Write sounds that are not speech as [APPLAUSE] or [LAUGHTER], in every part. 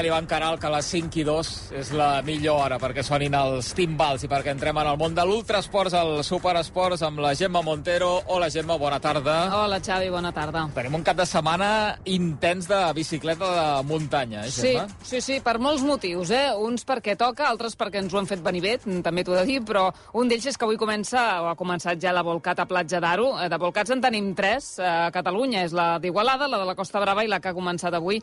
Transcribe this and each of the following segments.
sabia l'Ivan Caral que a les 5 i 2 és la millor hora perquè sonin els timbals i perquè entrem en el món de l'ultrasports, el superesports, amb la Gemma Montero. Hola, Gemma, bona tarda. Hola, Xavi, bona tarda. Tenim un cap de setmana intens de bicicleta de muntanya, eh, Sí, Gemma? sí, sí, per molts motius, eh? Uns perquè toca, altres perquè ens ho han fet venir bé, també t'ho he de dir, però un d'ells és que avui comença, o ha començat ja la Volcat a Platja d'Aro. Eh, De Volcats en tenim tres eh, a Catalunya, és la d'Igualada, la de la Costa Brava i la que ha començat avui.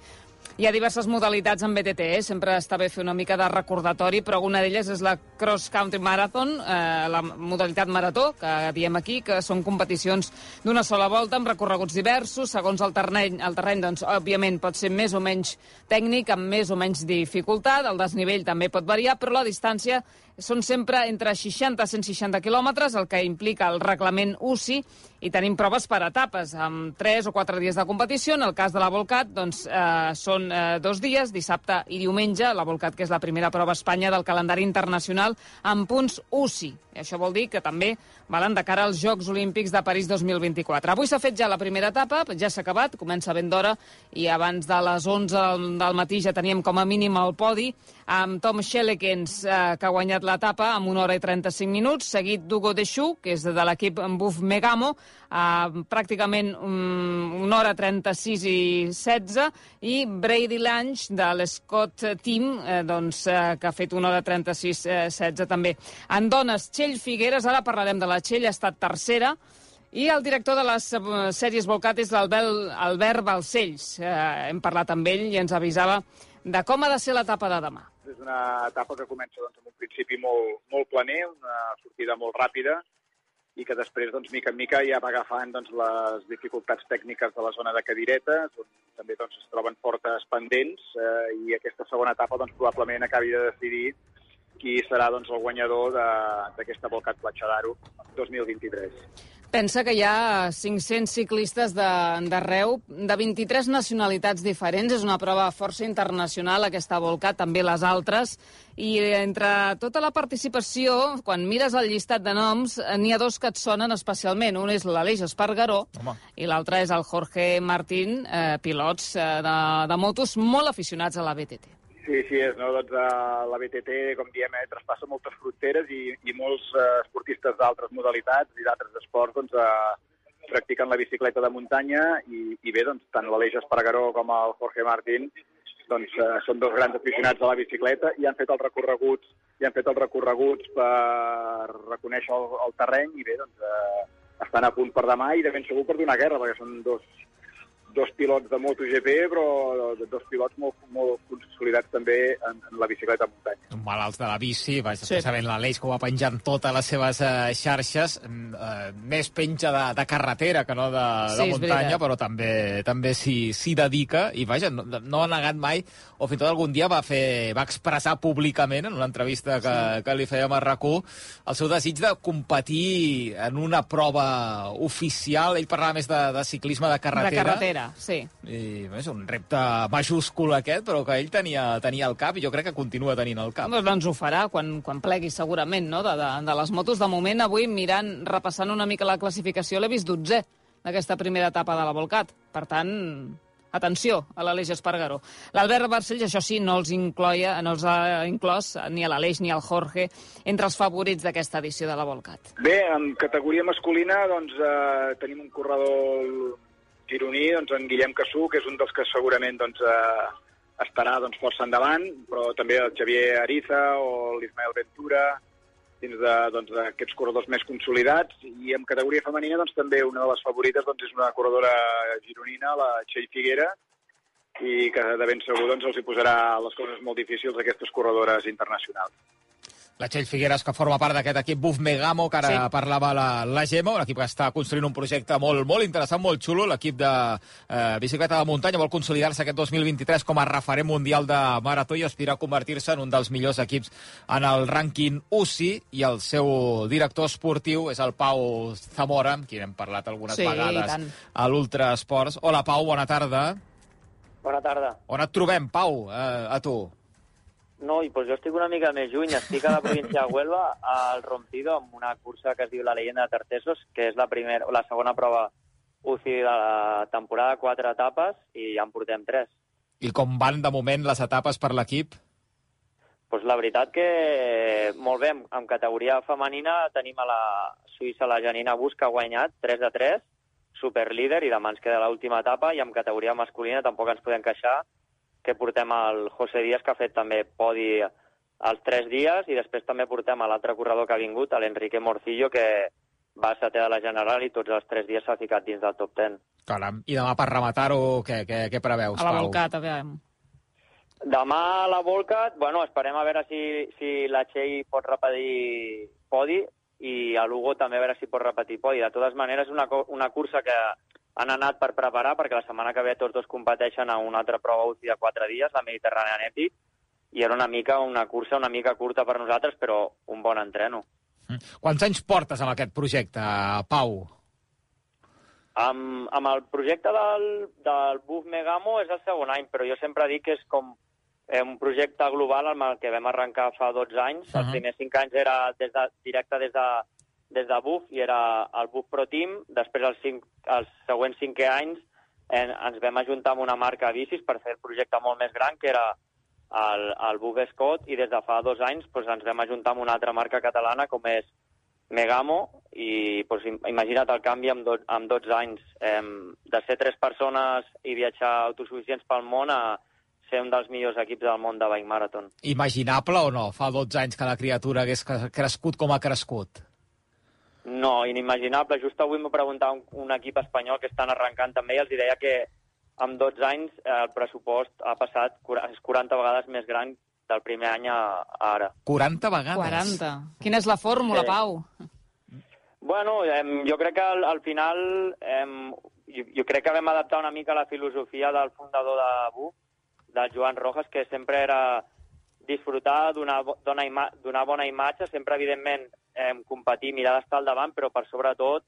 Hi ha diverses modalitats en BTT, eh? sempre està bé fer una mica de recordatori, però una d'elles és la Cross Country Marathon, eh, la modalitat marató, que diem aquí, que són competicions d'una sola volta amb recorreguts diversos, segons el terreny, el terreny doncs, òbviament, pot ser més o menys tècnic, amb més o menys dificultat, el desnivell també pot variar, però la distància són sempre entre 60 i 160 quilòmetres, el que implica el reglament UCI, i tenim proves per etapes, amb 3 o 4 dies de competició. En el cas de la Volcat, doncs, eh, són eh, dos dies, dissabte i diumenge, la Volcat, que és la primera prova a Espanya del calendari internacional, amb punts UCI. I això vol dir que també valen de cara als Jocs Olímpics de París 2024. Avui s'ha fet ja la primera etapa, ja s'ha acabat, comença ben d'hora, i abans de les 11 del matí ja teníem com a mínim el podi, amb Tom Schellekens, eh, que ha guanyat l'etapa amb 1 hora i 35 minuts, seguit d'Hugo Deschou, que és de l'equip Buf Megamo, eh, pràcticament um, 1 hora 36 i 16, i Brady Lange, de l'Scott Team, eh, doncs, eh, que ha fet 1 hora 36 eh, 16 també. En dones, Txell Figueres, ara parlarem de la Txell, ha estat tercera, i el director de les eh, sèries Volcat és l'Albert Albert Balcells. Eh, hem parlat amb ell i ens avisava de com ha de ser l'etapa de demà. És una etapa que comença doncs, amb un principi molt, molt planer, una sortida molt ràpida, i que després, doncs, mica en mica, ja va agafant doncs, les dificultats tècniques de la zona de cadiretes, on també doncs, es troben fortes pendents, eh, i aquesta segona etapa doncs, probablement acabi de decidir qui serà doncs, el guanyador de- d'aquesta Volcat Platja d'Aro 2023. Pensa que hi ha 500 ciclistes de- d'arreu, de, de 23 nacionalitats diferents. És una prova força internacional, aquesta Volcat, també les altres. I entre tota la participació, quan mires el llistat de noms, eh, n'hi ha dos que et sonen especialment. Un és l'Aleix Espargaró Home. i l'altre és el Jorge Martín, eh, pilots eh, de, de motos molt aficionats a la BTT. Sí, sí, és, no? doncs, uh, la BTT, com diem, eh, traspassa moltes fronteres i, i molts uh, esportistes d'altres modalitats i d'altres esports doncs, uh, practiquen la bicicleta de muntanya i, i bé, doncs, tant l'Aleix Espargaró com el Jorge Martín doncs, uh, són dos grans aficionats a la bicicleta i han fet els recorreguts i han fet els recorreguts per reconèixer el, el terreny i bé, doncs, uh, estan a punt per demà i de ben segur per donar guerra, perquè són dos, dos pilots de MotoGP, però dos pilots molt, molt consolidats també en, en la bicicleta de muntanya. Malalts de la bici, vaja, Sí. especialment l'Aleix, que ho va penjant totes les seves eh, xarxes, mm, eh, més penja de, de carretera que no de, Sí, de muntanya, però també també s'hi s'hi dedica, i vaja, no, no ha negat mai, o fins i tot algun dia va fer va expressar públicament, en una entrevista que, sí. que li fèiem a rac el seu desig de competir en una prova oficial, ell parlava més de, de ciclisme de carretera, De carretera, sí. i és un repte majúscul aquest, però que ell tenia, tenia al cap i jo crec que continua tenint al cap. Doncs, doncs ho farà quan, quan plegui segurament, no?, de, de, de les motos. De moment, avui, mirant, repassant una mica la classificació, l'he vist 12 d'aquesta primera etapa de la Volcat. Per tant, atenció a l'Aleix Espargaró. L'Albert Barcells, això sí, no els, incloia, no els ha inclòs ni a l'Aleix ni al Jorge entre els favorits d'aquesta edició de la Volcat. Bé, en categoria masculina doncs, eh, tenim un corredor gironí, doncs, en Guillem Cassú, que és un dels que segurament doncs, eh, estarà doncs, força endavant, però també el Xavier Ariza o l'Ismael Ventura, dins doncs, d'aquests corredors més consolidats. I en categoria femenina doncs, també una de les favorites doncs, és una corredora gironina, la Txell Figuera, i que de ben segur doncs, els hi posarà les coses molt difícils a aquestes corredores internacionals. La Txell Figueres, que forma part d'aquest equip Buf Megamo, que ara sí. Parlava la, la Gemma, un equip que està construint un projecte molt, molt interessant, molt xulo. L'equip de eh, bicicleta de muntanya vol consolidar-se aquest 2023 com a referent mundial de marató i aspirar a convertir-se en un dels millors equips en el rànquing UCI i el seu director esportiu és el Pau Zamora, amb qui hem parlat algunes Sí, vegades tant. a l'Ultra Esports. Hola, Pau, bona tarda. Bona tarda. On et trobem, Pau, eh, a tu? No, i pues jo estic una mica més lluny. Estic a la província de Huelva, al Rompido, amb una cursa que es diu la Leyenda de Tartesos, que és la, primera, la segona prova UCI de la temporada, quatre etapes, i ja en portem tres. I com van de moment les etapes per l'equip? Pues la veritat que molt bé, en categoria femenina tenim a la Suïssa la Janina Bus que ha guanyat 3 de 3, superlíder i demà ens queda l'última etapa i en categoria masculina tampoc ens podem queixar que portem el José Díaz que ha fet també podi els tres dies i després també portem a l'altre corredor que ha vingut, l'Enrique Morcillo, que va a setè de la General i tots els tres dies s'ha ficat dins del top 10. Caram. I demà per rematar-ho, què, què, què preveus, A la? Volcat, a veure. Demà a la Volcat, bueno, esperem a veure si, si la Txell pot repetir podi i a Lugo també a veure si pot repetir podi. De totes maneres, és una, una cursa que han anat per preparar perquè la setmana que ve tots dos competeixen a una altra prova UCI de quatre dies, la Mediterranean Epic, i era una mica una cursa una mica curta per nosaltres, però un bon entreno. Mm. Quants anys portes amb aquest projecte, Pau? Amb, amb el projecte del, del Buf Megamo és el segon any, però jo sempre dic que és com eh, un projecte global amb el que vam arrencar fa 12 anys. Uh -huh. Els primers 5 anys era des de, directe des de, des de Buf i era el Buf Pro Team. Després, els, cinc, els següents 5 anys, eh, ens vam ajuntar amb una marca bicis per fer el projecte molt més gran, que era el, el Buf Scott, i des de fa dos anys doncs, ens vam ajuntar amb una altra marca catalana, com és Megamo, i doncs, im- imagina't el canvi amb, do, amb 12 anys. Eh, de ser tres persones i viatjar autosuficients pel món a ser un dels millors equips del món de bike marathon. Imaginable o no? Fa 12 anys que la criatura hagués cre- crescut com ha crescut. No, inimaginable. Just avui m'ho preguntava un, un equip espanyol que estan arrencant també i els deia que amb 12 anys eh, el pressupost ha passat, cura- és 40 vegades més gran del primer any a, a ara. 40 vegades. 40. Quina és la fórmula, Sí. Pau? Bueno, eh, jo crec que al, al final eh, jo, jo crec que vam adaptar una mica la filosofia del fundador de BUF, del Joan Rojas, que sempre era disfrutar d'una bo- d'una ima d'una bona imatge, sempre, evidentment, eh, competir, mirar d'estar al davant, però per sobretot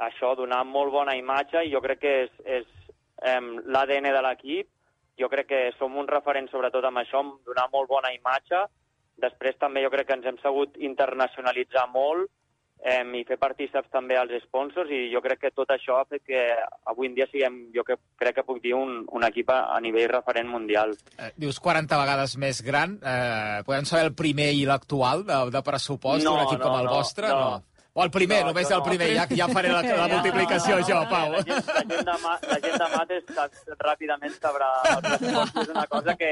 això, donar molt bona imatge, i jo crec que és, és eh, l'ADN de l'equip. Jo crec que som un referent sobretot amb això, donar molt bona imatge. Després també jo crec que ens hem sabut internacionalitzar molt eh, i fer partíceps també als sponsors i jo crec que tot això ha fet que avui en dia siguem, jo que, crec que puc dir, un, un equip a, a nivell referent mundial. Eh, dius 40 vegades més gran. Eh, podem saber el primer i l'actual de, de pressupost No, d'un equip no, com el no, vostre? no. O el primer, No, només el no. primer, ja, ja faré la, la [LAUGHS] multiplicació No, no, jo, no, Pau. La gent, la gent, de, la gent ràpidament sabrà el pressupost, és una cosa que,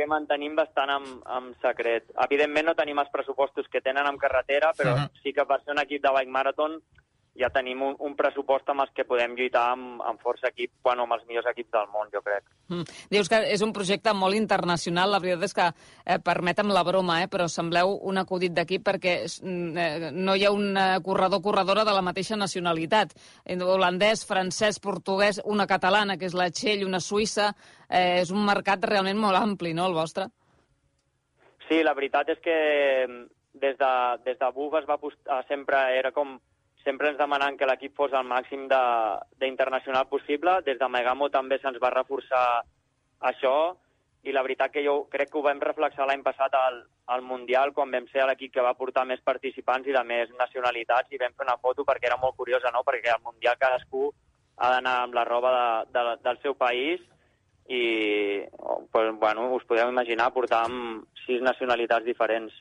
que mantenim bastant en, en secret. Evidentment no tenim els pressupostos que tenen en carretera, però Mhm. sí que per ser un equip de bike marathon ja tenim un, un pressupost amb els que podem lluitar amb, amb força equip, bueno, amb els millors equips del món, jo crec. Mm. Dius que és un projecte molt internacional. La veritat és que, eh, permetem la broma, eh, però sembleu un acudit d'equip perquè mm, eh, no hi ha un eh, corredor corredora de la mateixa nacionalitat. Eh, Holandès, francès, portuguès, una catalana, que és la Txell, una suïssa. Eh, és un mercat realment molt ampli, no, el vostre? Sí, la veritat és que mm, des de, des de BUF es va apostar, sempre era com sempre ens demanant que l'equip fos el màxim de- d'internacional possible. Des de Megamo també se'ns va reforçar això i la veritat que jo crec que ho vam reflexar l'any passat al, al Mundial quan vam ser l'equip que va portar més participants i de més nacionalitats i vam fer una foto perquè era molt curiosa, no? perquè al Mundial cadascú ha d'anar amb la roba de, de, del seu país i pues, bueno, us podeu imaginar portar amb sis nacionalitats diferents.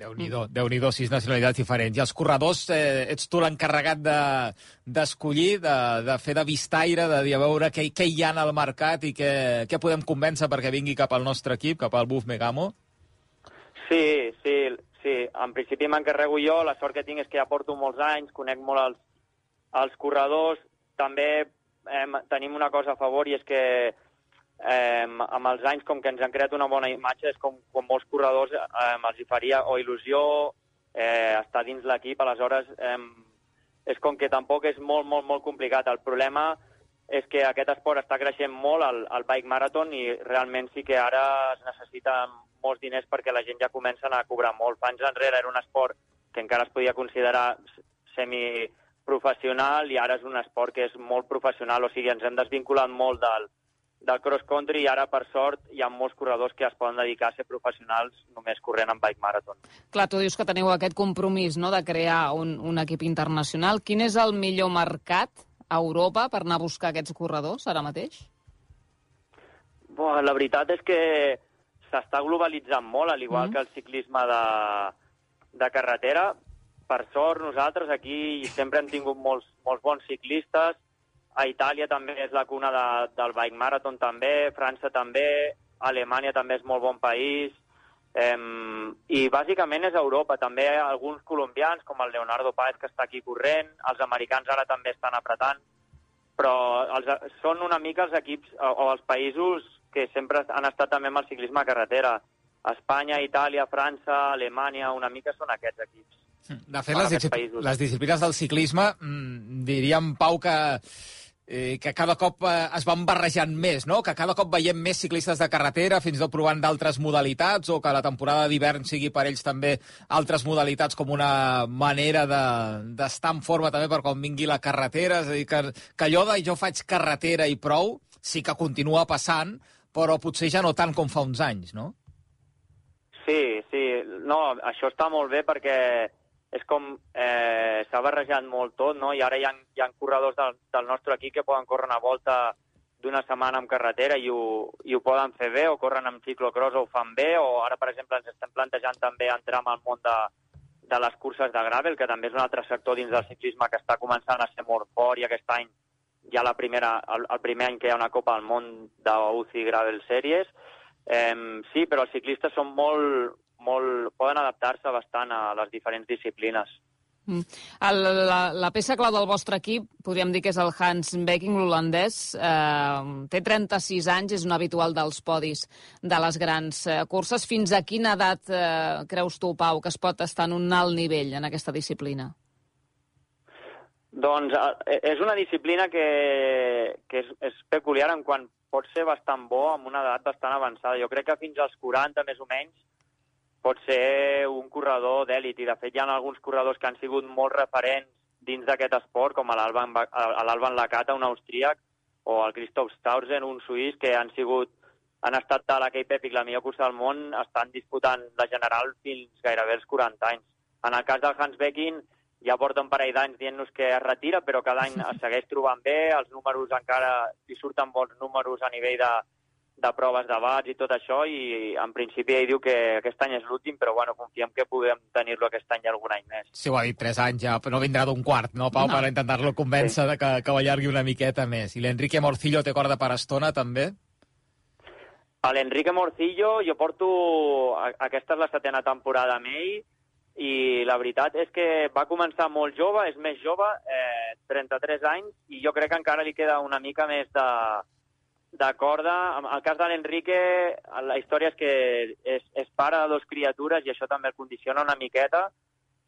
Déu-n'hi-do, déu déu sis nacionalitats diferents. I els corredors, eh, ets tu l'encarregat de- d'escollir, de, de fer de vistaire, de dir a veure què, què hi ha al mercat i què, què podem convèncer perquè vingui cap al nostre equip, cap al Buf Megamo? Sí, sí, sí. En principi m'encarrego jo, la sort que tinc és que ja porto molts anys, conec molt els, els corredors, també eh, tenim una cosa a favor i és que eh, amb els anys, com que ens han creat una bona imatge, és com, com molts corredors eh, els hi faria o il·lusió eh, estar dins l'equip, aleshores eh, és com que tampoc és molt, molt, molt complicat. El problema és que aquest esport està creixent molt, el, el bike marathon, i realment sí que ara es necessiten molts diners perquè la gent ja comencen a cobrar molt. Fa anys enrere era un esport que encara es podia considerar semiprofessional i ara és un esport que és molt professional, o sigui, ens hem desvinculat molt del, del cross-country i ara, per sort, hi ha molts corredors que es poden dedicar a ser professionals només corrent en bike marathon. Clar, tu dius que teniu aquest compromís no, de crear un, un equip internacional. Quin és el millor mercat a Europa per anar a buscar aquests corredors ara mateix? Buah, la veritat és que s'està globalitzant molt, al igual mm -hmm. que el ciclisme de, de carretera. Per sort, nosaltres aquí sempre hem tingut molts, molts bons ciclistes. A Itàlia també és la cuna de, del bike marathon també, França també, Alemanya també és molt bon país, Um, I bàsicament és Europa. També alguns colombians, com el Leonardo Páez, que està aquí corrent, els americans ara també estan apretant, però els, són una mica els equips o, o els països que sempre han estat també amb el ciclisme a carretera. Espanya, Itàlia, França, Alemanya, una mica són aquests equips. De fet, les, discipl les disciplines del ciclisme, mmm, diríem, Pau, que eh, que cada cop eh, es van barrejant més, no? que cada cop veiem més ciclistes de carretera, fins i tot provant d'altres modalitats, o que la temporada d'hivern sigui per ells també altres modalitats com una manera d'estar de, en forma també per quan vingui la carretera, és a dir, que, que allò de jo faig carretera i prou sí que continua passant, però potser ja no tant com fa uns anys, no? Sí, sí, no, això està molt bé perquè és com eh, s'ha barrejat molt tot, no? i ara hi ha, hi ha corredors del, del nostre equip que poden córrer una volta d'una setmana en carretera i ho, i ho poden fer bé, o corren amb ciclocross o ho fan bé, o ara, per exemple, ens estem plantejant també entrar en el món de, de les curses de gravel, que també és un altre sector dins del ciclisme que està començant a ser molt fort i aquest any ja la primera, el, el primer any que hi ha una Copa al món de UCI Gravel Series. Eh, sí, però els ciclistes són molt, molt, poden adaptar-se bastant a les diferents disciplines. Mm. El, la, la peça clau del vostre equip, podríem dir que és el Hans Becking, l'holandès. Eh, té 36 anys, és un habitual dels podis de les grans eh, curses. Fins a quina edat eh, creus tu, Pau, que es pot estar en un alt nivell en aquesta disciplina? Doncs eh, és una disciplina que, que és, és peculiar en quant pot ser bastant bo amb una edat bastant avançada. Jo crec que fins als 40, més o menys, pot ser un corredor d'èlit i de fet hi ha alguns corredors que han sigut molt referents dins d'aquest esport com l'Alban Lacata, un austríac, o el Christoph Stausen, un suís, que han sigut han estat a la Cape Epic, la millor cursa del món, estan disputant la general fins gairebé els 40 anys. En el cas del Hans Becking, ja porta un parell d'anys dient-nos que es retira, però cada any [LAUGHS] es segueix trobant bé, els números encara hi surten bons números a nivell de, de proves de bats i tot això, i en principi ell diu que aquest any és l'últim, però bueno, confiem que podem tenir-lo aquest any algun any més. Sí, ho ha dit, tres anys ja, però no vindrà d'un quart, no, Pau, no. per intentar-lo convèncer sí. de que, que ho allargui una miqueta més. I l'Enrique Morcillo té corda per estona, també? A l'Enrique Morcillo jo porto... Aquesta és la setena temporada amb ell, i la veritat és que va començar molt jove, és més jove, eh, 33 anys, i jo crec que encara li queda una mica més de, de corda. En el cas de l'Enrique, la història és que és, és pare de dos criatures i això també el condiciona una miqueta,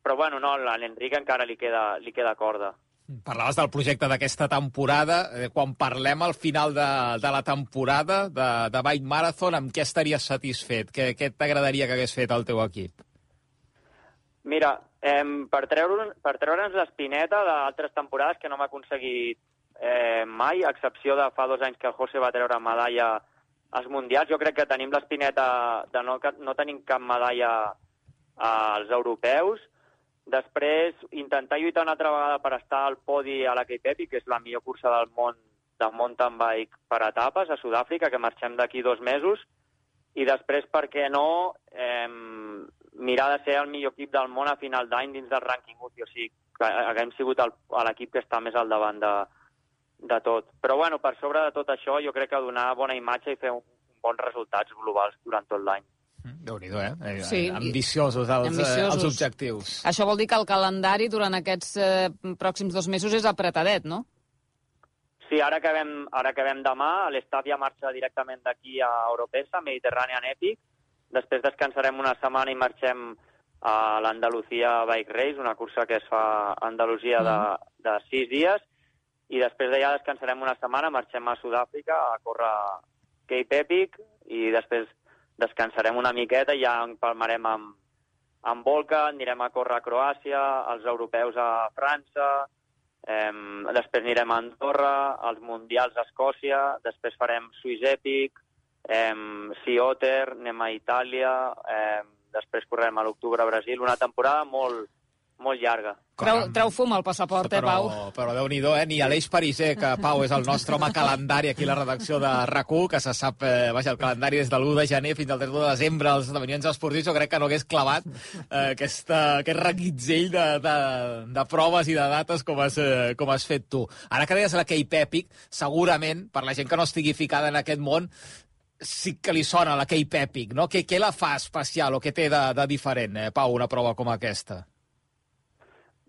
però bueno, no, a l'Enrique encara li queda, li queda corda. Parlaves del projecte d'aquesta temporada. Eh, quan parlem al final de, de la temporada de, de Bike Marathon, amb què estaries satisfet? Què, què t'agradaria que hagués fet el teu equip? Mira, eh, per treure'ns per treure l'espineta d'altres temporades que no m'ha aconseguit eh, mai, a excepció de fa dos anys que José va treure medalla als Mundials. Jo crec que tenim l'espineta de no, no tenim cap medalla als europeus. Després, intentar lluitar una altra vegada per estar al podi a la Epic, que és la millor cursa del món de mountain bike per etapes, a Sud-àfrica, que marxem d'aquí dos mesos. I després, per què no, eh, mirar de ser el millor equip del món a final d'any dins del rànquing UCI. O sigui, que haguem sigut l'equip que està més al davant de, de tot. Però bueno, per sobre de tot això, jo crec que donar bona imatge i fer un, bons resultats globals durant tot l'any. Mm, déu nhi eh? eh? Sí. Ambiciosos els, Ambiciosos. Eh, els objectius. Això vol dir que el calendari durant aquests eh, pròxims dos mesos és apretadet, no? Sí, ara acabem, ara acabem demà, l'estaf ja marxa directament d'aquí a Europesa, Mediterranean Epic, després descansarem una setmana i marxem a l'Andalucía Bike Race, una cursa que es fa a Andalusia de, mm. de sis dies, i després d'allà descansarem una setmana, marxem a Sud-àfrica a córrer Cape Epic i després descansarem una miqueta i ja empalmarem amb, amb Volca, anirem a córrer a Croàcia, els europeus a França, eh, després anirem a Andorra, als Mundials a Escòcia, després farem Swiss Epic, eh, Sea Otter, anem a Itàlia, eh, després correm a l'octubre a Brasil, una temporada molt, molt llarga. Treu, treu fum al passaport, eh, Pau? Però, però Déu-n'hi-do, eh? Ni Aleix Pariser, que Pau és el nostre home calendari aquí a la redacció de rac que se sap, eh, vaja, el calendari des de l'1 de gener fins al 3 de desembre, els esdeveniments esportius, jo crec que no hagués clavat eh, aquesta, aquest reguitzell de, de, de proves i de dates com has, eh, com has fet tu. Ara que deies la Cape Epic, segurament, per la gent que no estigui ficada en aquest món, sí que li sona la Cape Epic, no? Què, què la fa especial o què té de, de diferent, eh, Pau, una prova com aquesta?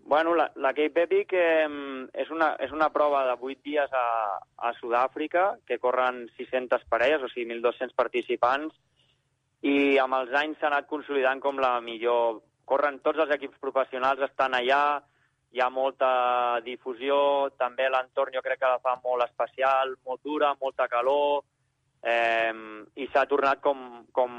Bueno, la, la Cape Epic eh, és, una, és una prova de 8 dies a, a Sud-àfrica, que corren 600 parelles, o sigui, 1.200 participants, i amb els anys s'ha anat consolidant com la millor. Corren tots els equips professionals, estan allà, hi ha molta difusió, també l'entorn jo crec que la fa molt especial, molt dura, molta calor, eh, i s'ha tornat com, com,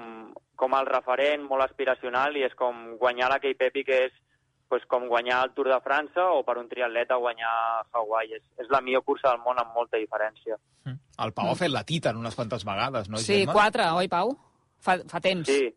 com el referent, molt aspiracional, i és com guanyar la Cape Epic és pues, com guanyar el Tour de França o per un triatleta guanyar Hawaii. És, és la millor cursa del món amb molta diferència. Mm. El Pau mm. ha fet la Titan unes quantes vegades, no, Sí, Gemma? quatre, oi, Pau? Fa, fa temps. Sí,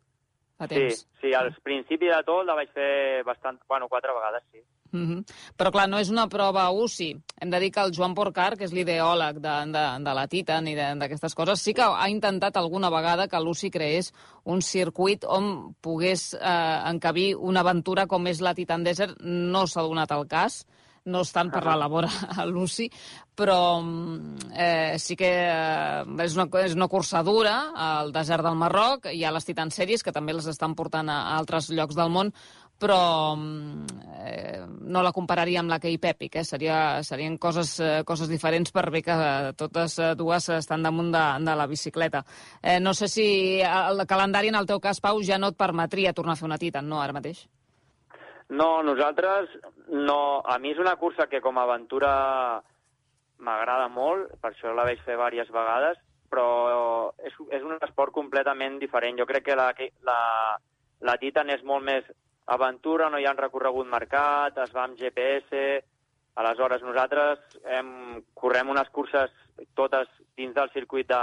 fa temps. sí, sí, al principi de tot la vaig fer bastant... Bueno, quatre vegades, sí. Mm -hmm. Però, clar, no és una prova UCI. Hem de dir que el Joan Porcar, que és l'ideòleg de, de, de la Titan i d'aquestes coses, sí que ha intentat alguna vegada que l'UCI creés un circuit on pogués eh, encabir una aventura com és la Titan Desert. No s'ha donat el cas no estan per l'elabora a l'UCI, però eh, sí que eh, és, una, és una cursa dura al desert del Marroc, hi ha les Titan Series, que també les estan portant a, a altres llocs del món, però eh, no la compararia amb la Cape Epic, eh? Seria, serien coses, eh, coses diferents per bé que eh, totes eh, dues estan damunt de, de la bicicleta. Eh, no sé si el calendari, en el teu cas, Pau, ja no et permetria tornar a fer una Titan, no, ara mateix? No, nosaltres no. A mi és una cursa que com a aventura m'agrada molt, per això la vaig fer diverses vegades, però és, és un esport completament diferent. Jo crec que la, la, la Titan és molt més aventura, no hi ha un recorregut marcat, es va amb GPS, aleshores nosaltres hem, correm unes curses totes dins del circuit de,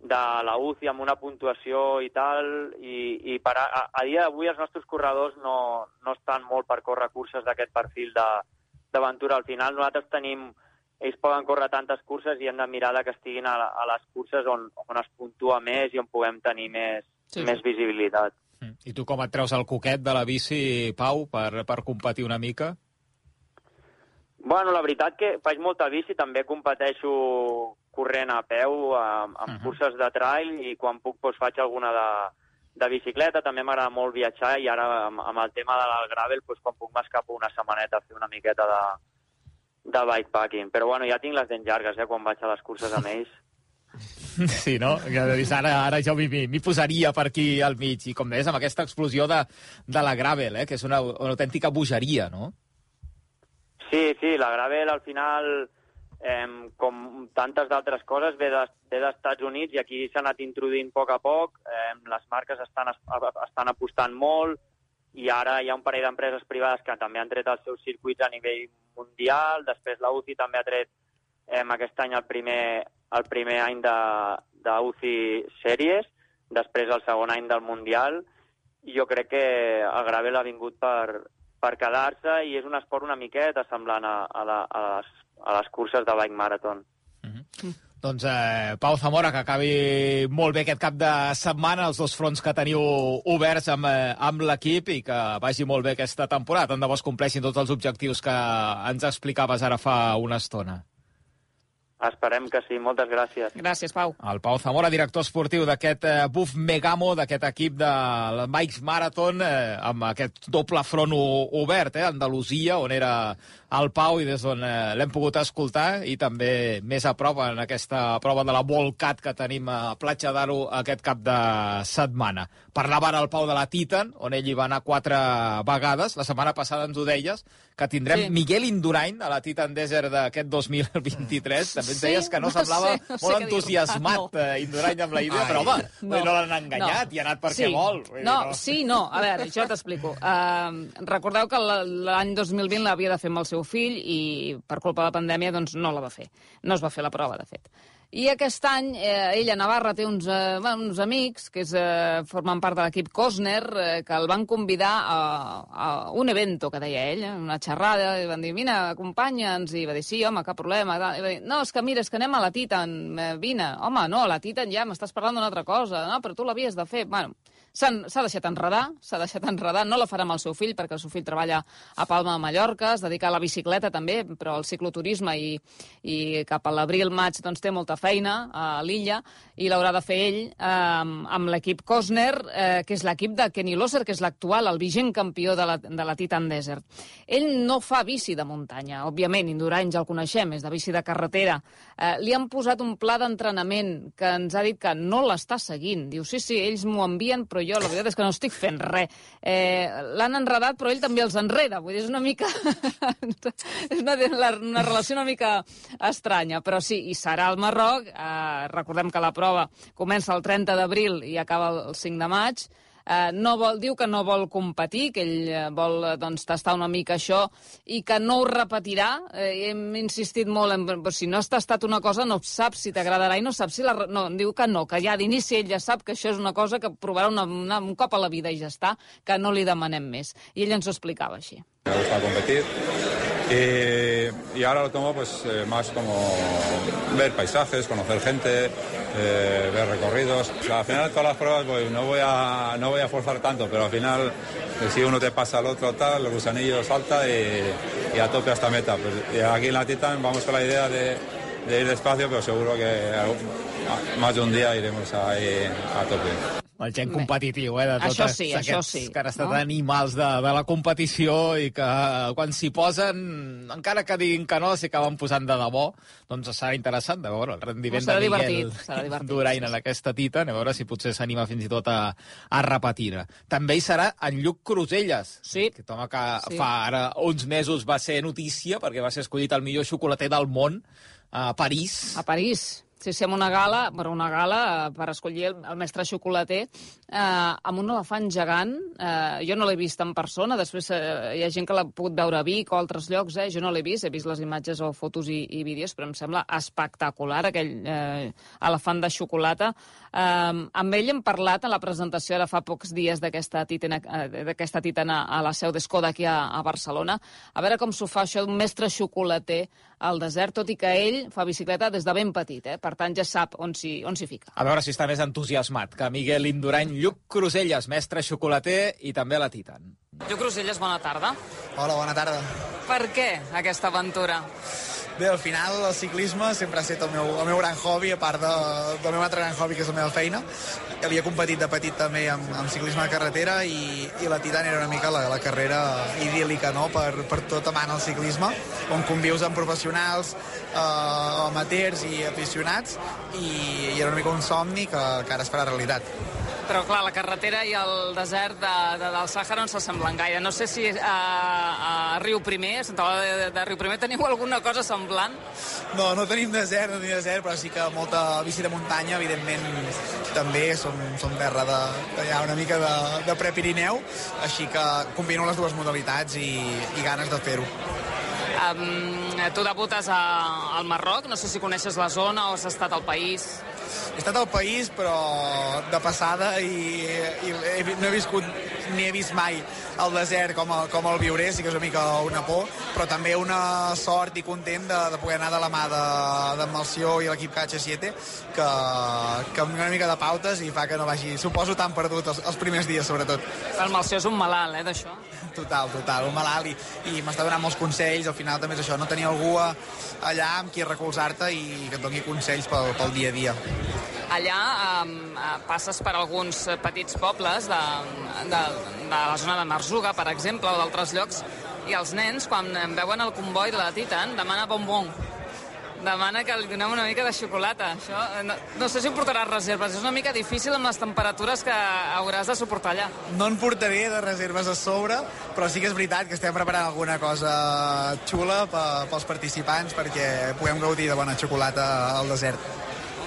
de la UCI amb una puntuació i tal, i, i per a, a, a dia d'avui els nostres corredors no, no estan molt per córrer curses d'aquest perfil d'aventura. Al final nosaltres tenim, ells poden córrer tantes curses i hem de mirar que estiguin a, a les curses on, on es puntua més i on puguem tenir més, sí, més visibilitat. I tu com et treus el coquet de la bici, Pau, per, per competir una mica? Bueno, la veritat que faig molta bici, també competeixo corrent a peu, amb, amb uh -huh. curses de trail, i quan puc doncs, faig alguna de, de bicicleta, també m'agrada molt viatjar, i ara amb, amb el tema del gravel, doncs, quan puc m'escapo una setmaneta a fer una miqueta de, de bikepacking. Però bueno, ja tinc les dents llargues, eh, quan vaig a les curses amb ells. [LAUGHS] [LAUGHS] Sí, no? Ara, ara jo m'hi posaria per aquí al mig. I com deies, amb aquesta explosió de, de la Gravel, eh? que és una, una autèntica bogeria, no? Sí, sí, la Gravel al final, eh, com tantes d'altres coses, ve de, Units i aquí s'ha anat introduint a poc a poc. Eh, les marques estan, estan apostant molt i ara hi ha un parell d'empreses privades que també han tret els seus circuits a nivell mundial. Després la UCI també ha tret eh, aquest any el primer, el primer any de, de UCI Series, després el segon any del Mundial, i jo crec que el Gravel ha vingut per, per quedar-se i és un esport una miqueta semblant a, a, la, a, les, a les curses de bike marathon. Mm -hmm. Doncs eh, Pau Zamora, que acabi molt bé aquest cap de setmana, els dos fronts que teniu oberts amb, eh, amb l'equip i que vagi molt bé aquesta temporada. Tant de bo es compleixin tots els objectius que ens explicaves ara fa una estona. Esperem que sí. Moltes gràcies. Gràcies, Pau. El Pau Zamora, director esportiu d'aquest eh, Buf Megamo, d'aquest equip de la Bikes Marathon, eh, amb aquest doble front obert, eh, Andalusia, on era el Pau i des d'on eh, l'hem pogut escoltar, i també més a prop en aquesta prova de la Volcat que tenim a Platja d'Aro aquest cap de setmana. Parlava ara el Pau de la Titan, on ell hi va anar quatre vegades. La setmana passada ens ho deies, que tindrem sí. Miguel Indurain a la Titan Desert d'aquest 2023. També ens deies que no, no semblava sé, no sé molt entusiasmat no. Eh, Indurain amb la idea, Ai. però home, no, no l'han enganyat no. i ha anat perquè sí. vol. No, no, sí, no. A veure, jo t'explico. Uh, recordeu que l'any 2020 l'havia de fer amb el seu fill i per culpa de la pandèmia doncs no la va fer. No es va fer la prova, de fet. I aquest any eh, ell a Navarra té uns, eh, uns amics que és, eh, formen part de l'equip Cosner eh, que el van convidar a, a un evento que deia ell, una xerrada, i van dir, mira, acompanya'ns, i va dir, sí, home, cap problema. I va dir, no, és que mira, és que anem a la Titan, eh, vine. Home, no, la Titan ja m'estàs parlant d'una altra cosa, no, però tu l'havies de fer. Bueno, S'ha deixat enredar, s'ha deixat enredar, no la farà amb el seu fill, perquè el seu fill treballa a Palma de Mallorca, es dedica a la bicicleta també, però al cicloturisme i, i cap a l'abril-maig doncs, té molta feina a l'illa i l'haurà de fer ell eh, amb l'equip Cosner, eh, que és l'equip de Kenny Losser, que és l'actual, el vigent campió de la, de la Titan Desert. Ell no fa bici de muntanya, òbviament, Indurany ja el coneixem, és de bici de carretera. Eh, li han posat un pla d'entrenament que ens ha dit que no l'està seguint. Diu, sí, sí, ells m'ho envien, però jo la veritat és que no estic fent res. Eh, L'han enredat, però ell també els enreda. Vull dir, és una mica... [LAUGHS] és una, una relació una mica estranya, però sí, i serà al Marroc. Eh, recordem que la prova comença el 30 d'abril i acaba el 5 de maig eh, no vol, diu que no vol competir, que ell eh, vol eh, doncs, tastar una mica això i que no ho repetirà. Eh, hem insistit molt en però si no has tastat una cosa no saps si t'agradarà i no saps si la... No, diu que no, que ja d'inici ell ja sap que això és una cosa que provarà una, una, un cop a la vida i ja està, que no li demanem més. I ell ens ho explicava així. Me gusta competir y, y ahora lo tomo pues eh, más como ver paisajes, conocer gente, eh, ver recorridos. O al final de todas las pruebas pues, no, voy a, no voy a forzar tanto, pero al final eh, si uno te pasa al otro tal, el gusanillo salta y, a tope hasta meta. Pues, aquí en la Titan vamos con la idea de, de ir despacio, pero seguro que más de un día iremos ahí a tope. El gent competitiu, eh, de tots això sí, aquests això sí, que han estat no? animals de, de la competició i que quan s'hi posen, encara que diguin que no, s'hi acaben posant de debò, doncs serà interessant de veure el rendiment serà de Miguel divertit, Durain en aquesta tita, a veure si potser s'anima fins i tot a, a repetir. També hi serà en Lluc Cruselles, Sí. aquest home que Sí. fa ara uns mesos va ser notícia perquè va ser escollit el millor xocolater del món a París. A París. Sí, sí, amb una gala, per una gala eh, per escollir el, el mestre xocolater, eh, amb un elefant gegant. Eh, jo no l'he vist en persona, després eh, hi ha gent que l'ha pogut veure a Vic o a altres llocs, eh? jo no l'he vist, he vist les imatges o fotos i, i vídeos, però em sembla espectacular aquell eh, elefant de xocolata. Eh, amb ell hem parlat a la presentació ara fa pocs dies d'aquesta titana, eh, titana a la seu d'Escoda aquí a, a Barcelona, a veure com s'ho fa això d'un mestre xocolater al desert, tot i que ell fa bicicleta des de ben petit, eh? per tant ja sap on s'hi on s'hi fica. A veure si està més entusiasmat que Miguel Indurany, Lluc Cruselles, mestre xocolater i també la Titan. Jo, Cruselles, bona tarda. Hola, bona tarda. Per què aquesta aventura? Bé, al final el ciclisme sempre ha estat el meu, el meu gran hobby, a part de, del meu altre gran hobby, que és la meva feina. Havia competit de petit també amb, amb ciclisme de carretera i, i la Titan era una mica la, la carrera idíl·lica no? per, per tot amant el ciclisme, on convius amb professionals, eh, amateurs i aficionats, i, i era una mica un somni que, que ara es farà realitat. Però, clar, la carretera i el desert de, de, del Sàhara no s'assemblen gaire. No sé si a, a Riu Primer, a Santa Eulàlia de, de Riu Primer, teniu alguna cosa semblant? No, no tenim desert, no tenim desert, però sí que molta bici de muntanya, evidentment, també som, som terra de, de, ja una mica de, de pre-Pirineu, així que combino les dues modalitats i, i ganes de fer-ho. Um, tu debutes a, al Marroc, no sé si coneixes la zona o has estat al país. He estat al país, però de passada, i, i no he viscut ni he vist mai el desert com, el, com el viuré, sí que és una mica una por, però també una sort i content de, de poder anar de la mà de- d'en Malció i l'equip KH7, que, que amb una mica de pautes i fa que no vagi, suposo, tan perdut els, els primers dies, sobretot. El Malció és un malalt, eh, d'això. Total, total, un malalt i, i m'està donant molts consells, al final també és això, no tenir algú a, allà amb qui recolzar-te i que et doni consells pel, pel dia a dia. Allà um, passes per alguns eh, petits pobles de, de, de la zona de Marzuga, per exemple, o d'altres llocs, i els nens, quan veuen el comboi de la Titan, demana bonbon. Demana que li donem una mica de xocolata. Això, eh, no, no sé si em portaràs reserves. És una mica difícil amb les temperatures que hauràs de suportar allà. No en portaré de reserves a sobre, però sí que és veritat que estem preparant alguna cosa xula pe- pels participants perquè puguem gaudir de bona xocolata al desert.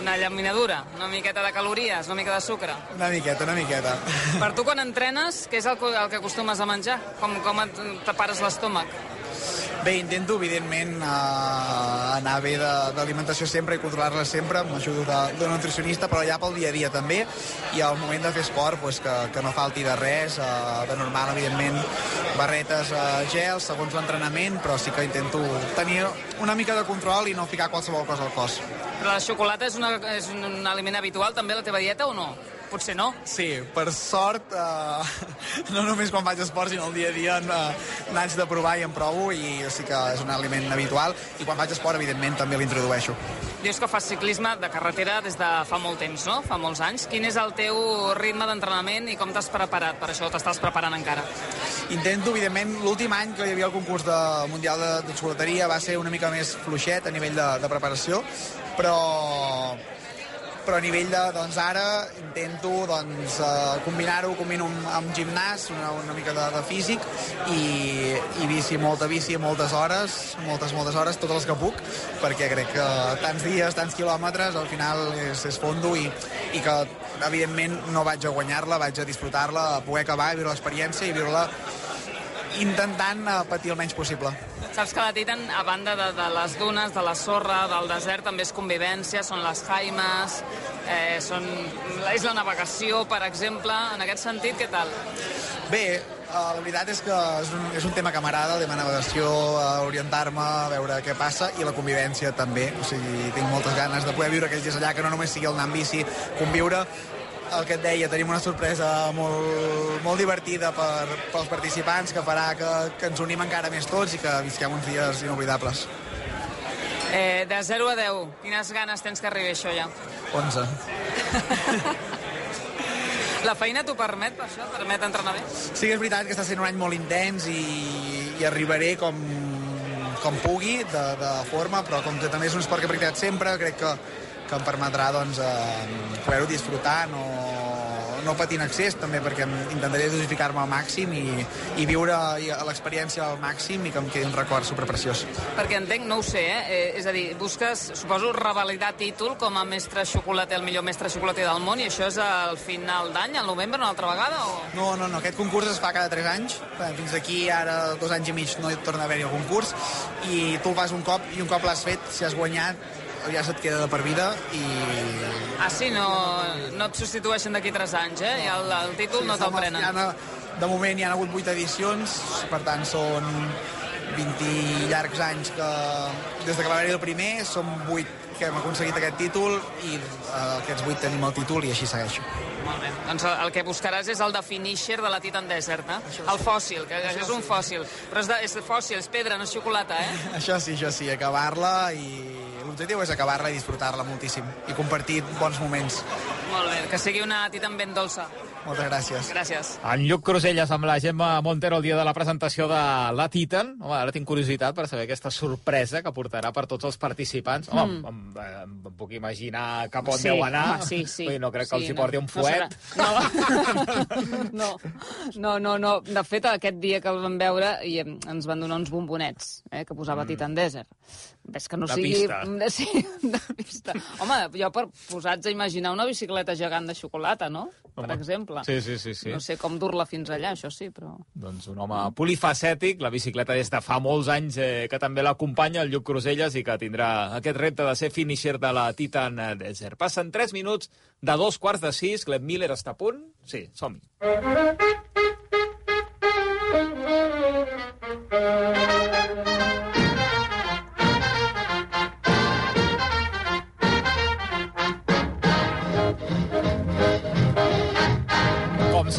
Una llaminadura, una miqueta de calories, una mica de sucre. Una miqueta, una miqueta. [LAUGHS] Per tu, quan entrenes, què és el, el que acostumes a menjar? Com, com et tapares l'estómac? Bé, intento, evidentment, uh, anar bé d'alimentació sempre i controlar-la sempre, m'ajudo de- d'un nutricionista, però ja pel dia a dia també, i al moment de fer esport, pues, que, que no falti de res, uh, de normal, evidentment, barretes, uh, gels, segons l'entrenament, però sí que intento tenir una mica de control i no ficar qualsevol cosa al cos. Però la xocolata és, una, és un aliment habitual també a la teva dieta o no? Potser no. Sí, per sort, eh, [LAUGHS] no només quan faig esport, sinó el dia a dia eh, n'haig de provar i em provo i sí que és un aliment habitual i quan faig esport, evidentment, també l'introdueixo. Dius que fas ciclisme de carretera des de fa molt temps, no? Fa molts anys. Quin és el teu ritme d'entrenament i com t'has preparat per això? T'estàs preparant encara? Intento, evidentment, l'últim any que hi havia el concurs de Mundial de, de va ser una mica més fluixet a nivell de, de preparació, però però a nivell de, doncs ara intento doncs, uh, combinar-ho, combino amb, amb gimnàs, una, una mica de, de físic i, i bici, molta bici, moltes hores, moltes, moltes hores, totes les que puc, perquè crec que tants dies, tants quilòmetres, al final és, és fondo i, i que evidentment no vaig a guanyar-la, vaig a disfrutar-la, a poder acabar, viure l'experiència i viure-la intentant uh, patir el menys possible. Saps que la Titan, a banda de, de les dunes, de la sorra, del desert, també és convivència, són les jaimes, eh, són, és la navegació, per exemple. En aquest sentit, què tal? Bé, eh, la veritat és que és un, és un tema que m'agrada, tema navegació, eh, orientar-me, veure què passa, i la convivència també. O sigui, tinc moltes ganes de poder viure aquells dies allà, que no només sigui el anar amb bici, conviure, el que et deia, tenim una sorpresa molt, molt divertida per, pels participants que farà que, que ens unim encara més tots i que visquem uns dies inoblidables. Eh, de 0 a 10, quines ganes tens que arribi això ja? 11. [LAUGHS] La feina t'ho permet, per això? Permet entrenar bé? Sí que és veritat que està sent un any molt intens i, i arribaré com, com pugui, de, de forma, però com que també és un esport que he practicat sempre, crec que, que em permetrà doncs, eh, poder-ho disfrutar, no, no patir en excés, també perquè intentaré dosificar-me al màxim i, i viure i- l'experiència al màxim i que em quedi un record superpreciós. Perquè entenc, no ho sé, eh? eh és a dir, busques, suposo, revalidar títol com a mestre xocolater, el millor mestre xocolater del món, i això és al final d'any, al novembre, una altra vegada? O... No, no, no, aquest concurs es fa cada 3 anys. Eh, Fins aquí, ara, dos anys i mig, no hi torna a haver-hi el concurs. I tu el fas un cop, i un cop l'has fet, si has guanyat, ja se't queda de per vida i... Ah, sí, no, no et substitueixen d'aquí 3 anys, eh? I el, el títol no te'l prenen. ha- de moment hi ha hagut 8 edicions, per tant són 20 llargs anys que des de que va haver-hi el primer som 8 que hem aconseguit aquest títol i eh, aquests 8 tenim el títol i així segueixo. Molt bé. Doncs el, el que buscaràs és el de finisher de la Titan Desert, eh? El fòssil, que això és un fòssil. Però és, de, és fòssil, és pedra, no és xocolata, eh? [LAUGHS] Això sí, això sí, acabar-la i l'objectiu és acabar-la i disfrutar-la moltíssim i compartir bons moments. Molt bé, que sigui una Titan ben dolça. Moltes gràcies. Gràcies. En Lluc Cruselles amb la Gemma Montero el dia de la presentació de la Titan. Home, ara tinc curiositat per saber aquesta sorpresa que portarà per tots els participants. Home, mm. em, em, em puc imaginar cap on Sí, deu anar. home, sí, sí. Vull no crec que Sí, els hi no, porti un no fuet. serà- No. [LAUGHS] no, no, no. De fet, aquest dia que el vam veure i ens van donar uns bombonets eh, que posava mm. Titan Desert. Ves que no De sigui... pista. [LAUGHS] Sí, de pista. Home, jo per posats a imaginar una bicicleta gegant de xocolata, no? Per Home. exemple. Sí, sí, sí. sí. No sé com dur-la fins allà, això sí, però... Doncs un home polifacètic, la bicicleta des de fa molts anys eh, que també l'acompanya, el Lluc Cruselles, i que tindrà aquest repte de ser finisher de la Titan Desert. Passen 3 minuts de dos quarts de sis, Glenn Miller està a punt? Sí, som-hi.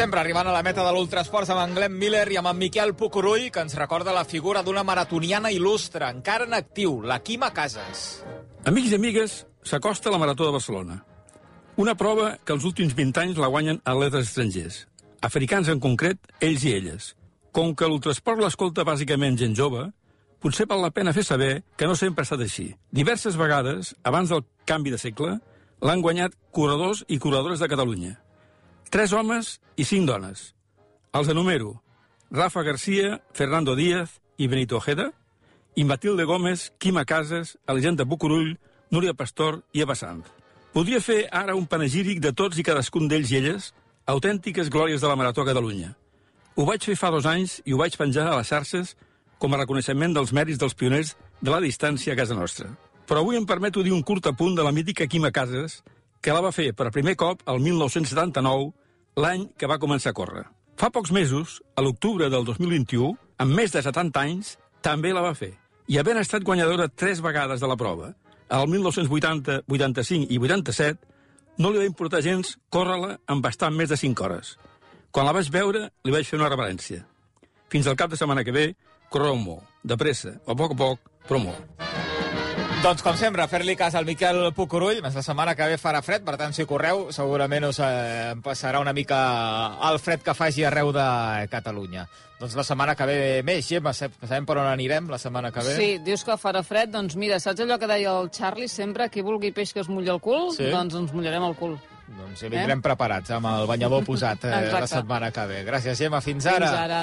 Sempre, arribant a la meta de l'Ultrasports amb en Glenn Miller i amb en Miquel Pucurull, que ens recorda la figura d'una maratoniana il·lustre, encara en actiu, la Quima Casas. Amics i amigues, s'acosta la Marató de Barcelona. Una prova que els últims 20 anys la guanyen atletes estrangers. Africans en concret, ells i elles. Com que l'ultrasport l'escolta bàsicament gent jove, potser val la pena fer saber que no sempre ha estat així. Diverses vegades, abans del canvi de segle, l'han guanyat corredors i corredores de Catalunya. Tres homes i cinc dones. Els enumero. Rafa Garcia, Fernando Díaz i Benito Ojeda, i Matilde Gómez, Quima Casas, Elisenda Bucurull, Núria Pastor i Eva Sanz. Podria fer ara un panegíric de tots i cadascun d'ells i elles, autèntiques glòries de la Marató a Catalunya. Ho vaig fer fa dos anys i ho vaig penjar a les xarxes com a reconeixement dels mèrits dels pioners de la distància a casa nostra. Però avui em permeto dir un curt apunt de la mítica Quima Casas, que la va fer per primer cop el 1979, l'any que va començar a córrer. Fa pocs mesos, a l'octubre del 2021, amb més de 70 anys, també la va fer. I havent estat guanyadora tres vegades de la prova, el 1980, 85 i 87, no li va importar gens córrer-la en bastant més de 5 hores. Quan la vaig veure, li vaig fer una reverència. Fins al cap de setmana que ve, correu molt, de pressa, a poc a poc, però molt. Doncs, com sempre, fer-li cas al Miquel Pucurull. Més la setmana que ve farà fred, per tant, si correu, segurament us eh, passarà una mica el fred que faci arreu de Catalunya. Doncs la setmana que ve més, Gemma, sabem per on anirem la setmana que ve? Sí, dius que farà fred, doncs mira, saps allò que deia el Charlie sempre, qui vulgui peix que es mulli el cul? Sí. Doncs ens mullarem el cul. Doncs ja vindrem eh? preparats, amb el banyador posat eh, la setmana que ve. Gràcies, Gemma. Fins ara. Fins ara.